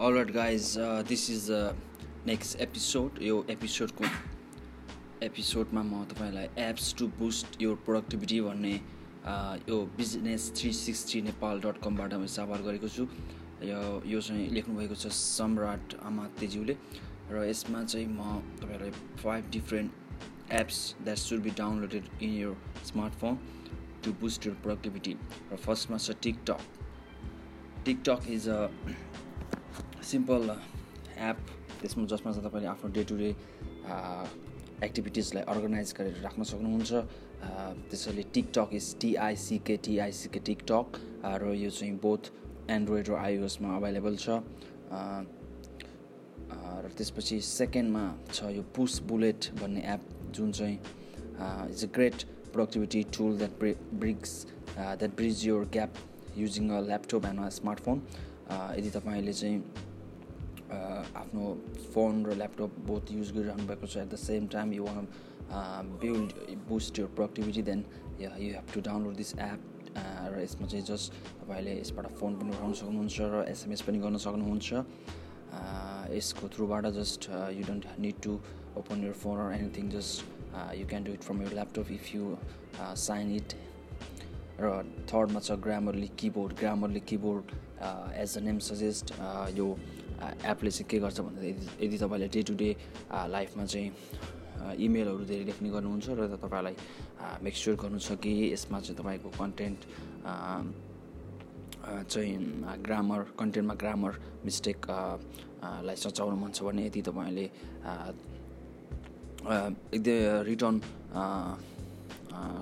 Alright guys this is the next episode यो एपिसोडको एपिसोडमा म तपाईँलाई एप्स टु बुस्ट यो प्रोडक्टिभिटी भन्ने यो business three sixty Nepal dot कमबाट मैले साभार गरेको छु। यो यो चाहिँ लेख्नुभएको छ सम्राट आमातेज्यूले र यसमा चाहिँ म तपाईँहरूलाई five different apps that should be downloaded in your smartphone to boost your productivity र फर्स्टमा छ TickTick TickTick is a simple app त्यसमा जसमा चाहिँ तपाईँले आफ्नो डे टु डे एक्टिभिटिजलाई अर्गनाइज गरेर राख्न सक्नुहुन्छ। त्यसैले TickTick is T I C K T I C K TickTick र यो चाहिँ बोथ एन्ड्रोइड र आइओएसमा अभाइलेबल छ। र त्यसपछि सेकेन्डमा छ यो पुस बुलेट भन्ने एप जुन चाहिँ it's a great productivity tool that bridges that bridge your gap using a laptop and a smartphone यदि तपाईँले चाहिँ आफ्नो फोन र ल्यापटप बोथ युज गरिरहनु भएको छ at the same time you want build boost your productivity then you have to download this app र यसमा चाहिँ जस्ट तपाईँले यसबाट फोन पनि उठाउन सक्नुहुन्छ र एसएमएस पनि गर्न सक्नुहुन्छ. यसको थ्रुबाट just you don't need to open your phone or anything just you can do it from your laptop if you sign it र थर्डमा छ Grammarly keyboard Grammarly keyboard as a name suggest यो एपले चाहिँ के गर्छ भन्दा यदि तपाईँले डे टु डे लाइफमा चाहिँ इमेलहरू धेरै लेख्ने गर्नुहुन्छ र तपाईँलाई मेक स्योर गर्नु छ कि यसमा चाहिँ तपाईँको कन्टेन्ट चाहिँ ग्रामर कन्टेन्टमा ग्रामर मिस्टेक लाई सचाउनु मन छ भने यदि तपाईँले एकदमै रिटर्न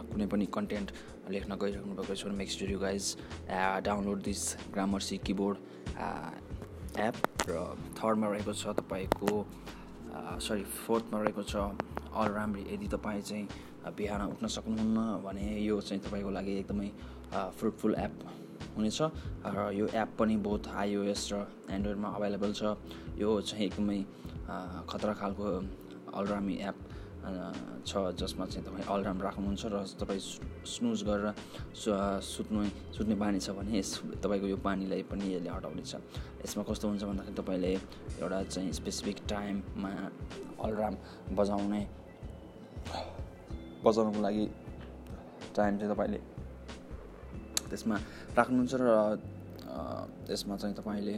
कुनै पनि कन्टेन्ट लेख्न गइराख्नु भएको छ भने make sure you guys download this Grammarly keyboard app र थर्डमा रहेको छ तपाईँको सरी फोर्थमा रहेको छ अल राम्री यदि तपाईँ चाहिँ बिहान उठ्न सक्नुहुन्न भने यो चाहिँ तपाईँको लागि एकदमै फ्रुटफुल एप हुनेछ। र यो एप पनि बहुत आइओएस र एन्ड्रोइडमा अभाइलेबल छ। यो चाहिँ एकदमै खतरा खालको अलरामी एप छ जसमा चाहिँ तपाईँ अलराम राख्नुहुन्छ र तपाईँ स्नुज गरेर सुत्नु सुत्ने बानी छ भने यस तपाईँको यो बानीलाई पनि यसले हटाउनेछ यसमा कस्तो हुन्छ भन्दाखेरि तपाईँले एउटा चाहिँ स्पेसिफिक टाइममा अलराम बजाउने बजाउनुको लागि टाइम चाहिँ तपाईँले त्यसमा राख्नुहुन्छ र त्यसमा चाहिँ तपाईँले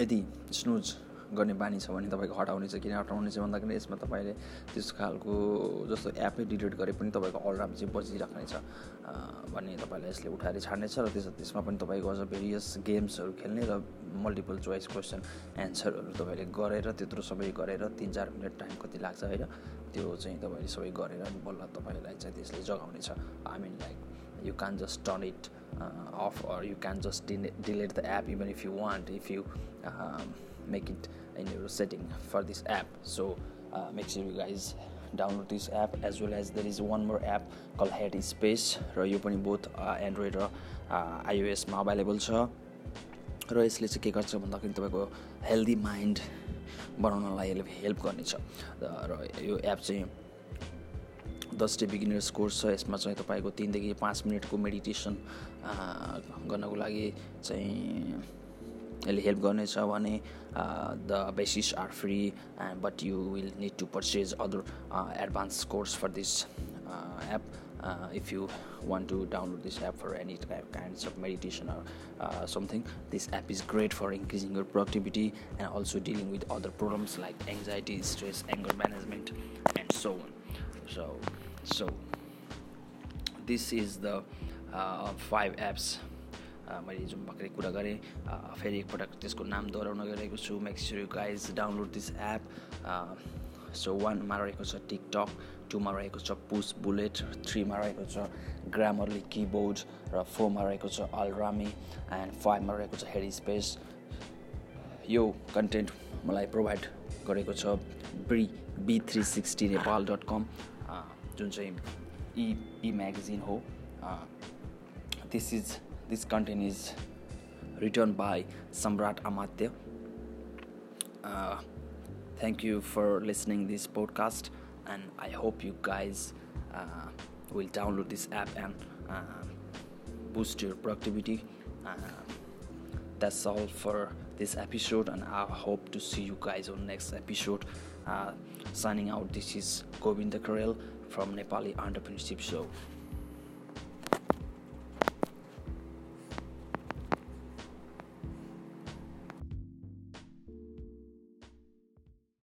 यदि स्नुज गर्ने बानी छ भने तपाईँको हटाउने छ किन हटाउने छ भन्दाखेरि यसमा तपाईँले त्यस खालको जस्तो एपै डिलिट गरे पनि तपाईँको अलराम चाहिँ बजिराख्नेछ भन्ने तपाईँलाई यसले उठाएर छाड्नेछ र त्यस त्यसमा पनि तपाईँको अझ भेरियस गेम्सहरू खेल्ने र मल्टिपल चोइस क्वेसन एन्सरहरू तपाईँले गरेर त्यत्रो सबै गरेर तिन चार मिनट टाइम कति लाग्छ होइन त्यो चाहिँ तपाईँले सबै गरेर बल्ल तपाईँलाई चाहिँ त्यसले जगाउनेछ I mean like you can just turn it off or you can just delete the app even if you want if you make it in your setting for this app. So uh, make sure you guys download this app as well as there is one more app called head space. र यो पनि both Android र आइओएसमा available छ। र यसले चाहिँ के गर्छ भन्दाखेरि तपाईँको हेल्दी माइन्ड बनाउनलाई यसले हेल्प गर्नेछ। र यो एप चाहिँ दस डे बिगिनर्स कोर्स छ। यसमा चाहिँ तपाईँको तिनदेखि पाँच मिनटको मेडिटेसन गर्नको लागि चाहिँ यसले हेल्प गर्नेछ भने the basis are free and but you will need to purchase other advance course for this app if you want to download this app for any kinds of meditation or uh, something this app is great for increasing your productivity and also dealing with other problems like anxiety stress anger management and so on so so this is the uh, five apps मैले जुन भर्खरै कुरा गरेँ फेरि एकपटक त्यसको नाम दोहोऱ्याउन गइरहेको छु। Make sure you guys download this app so वानमा रहेको छ टिकटक टूमा रहेको छ पुस बुलेट थ्रीमा रहेको छ ग्रामरली किबोर्ड र फोरमा रहेको छ अलरामी एन्ड फाइभमा रहेको छ हेड स्पेस यो कन्टेन्ट मलाई प्रोभाइड गरेको छ ब्री B three sixty Nepal dot com जुन चाहिँ इ इ म्यागजिन हो। This is This content is written by Samrat Amatya. Uh, thank you for listening this podcast, and I hope you guys uh, will download this app and uh, boost your productivity. Uh, that's all for this episode and i hope to see you guys on next episode uh, signing out this is govinda karel from nepali entrepreneurship show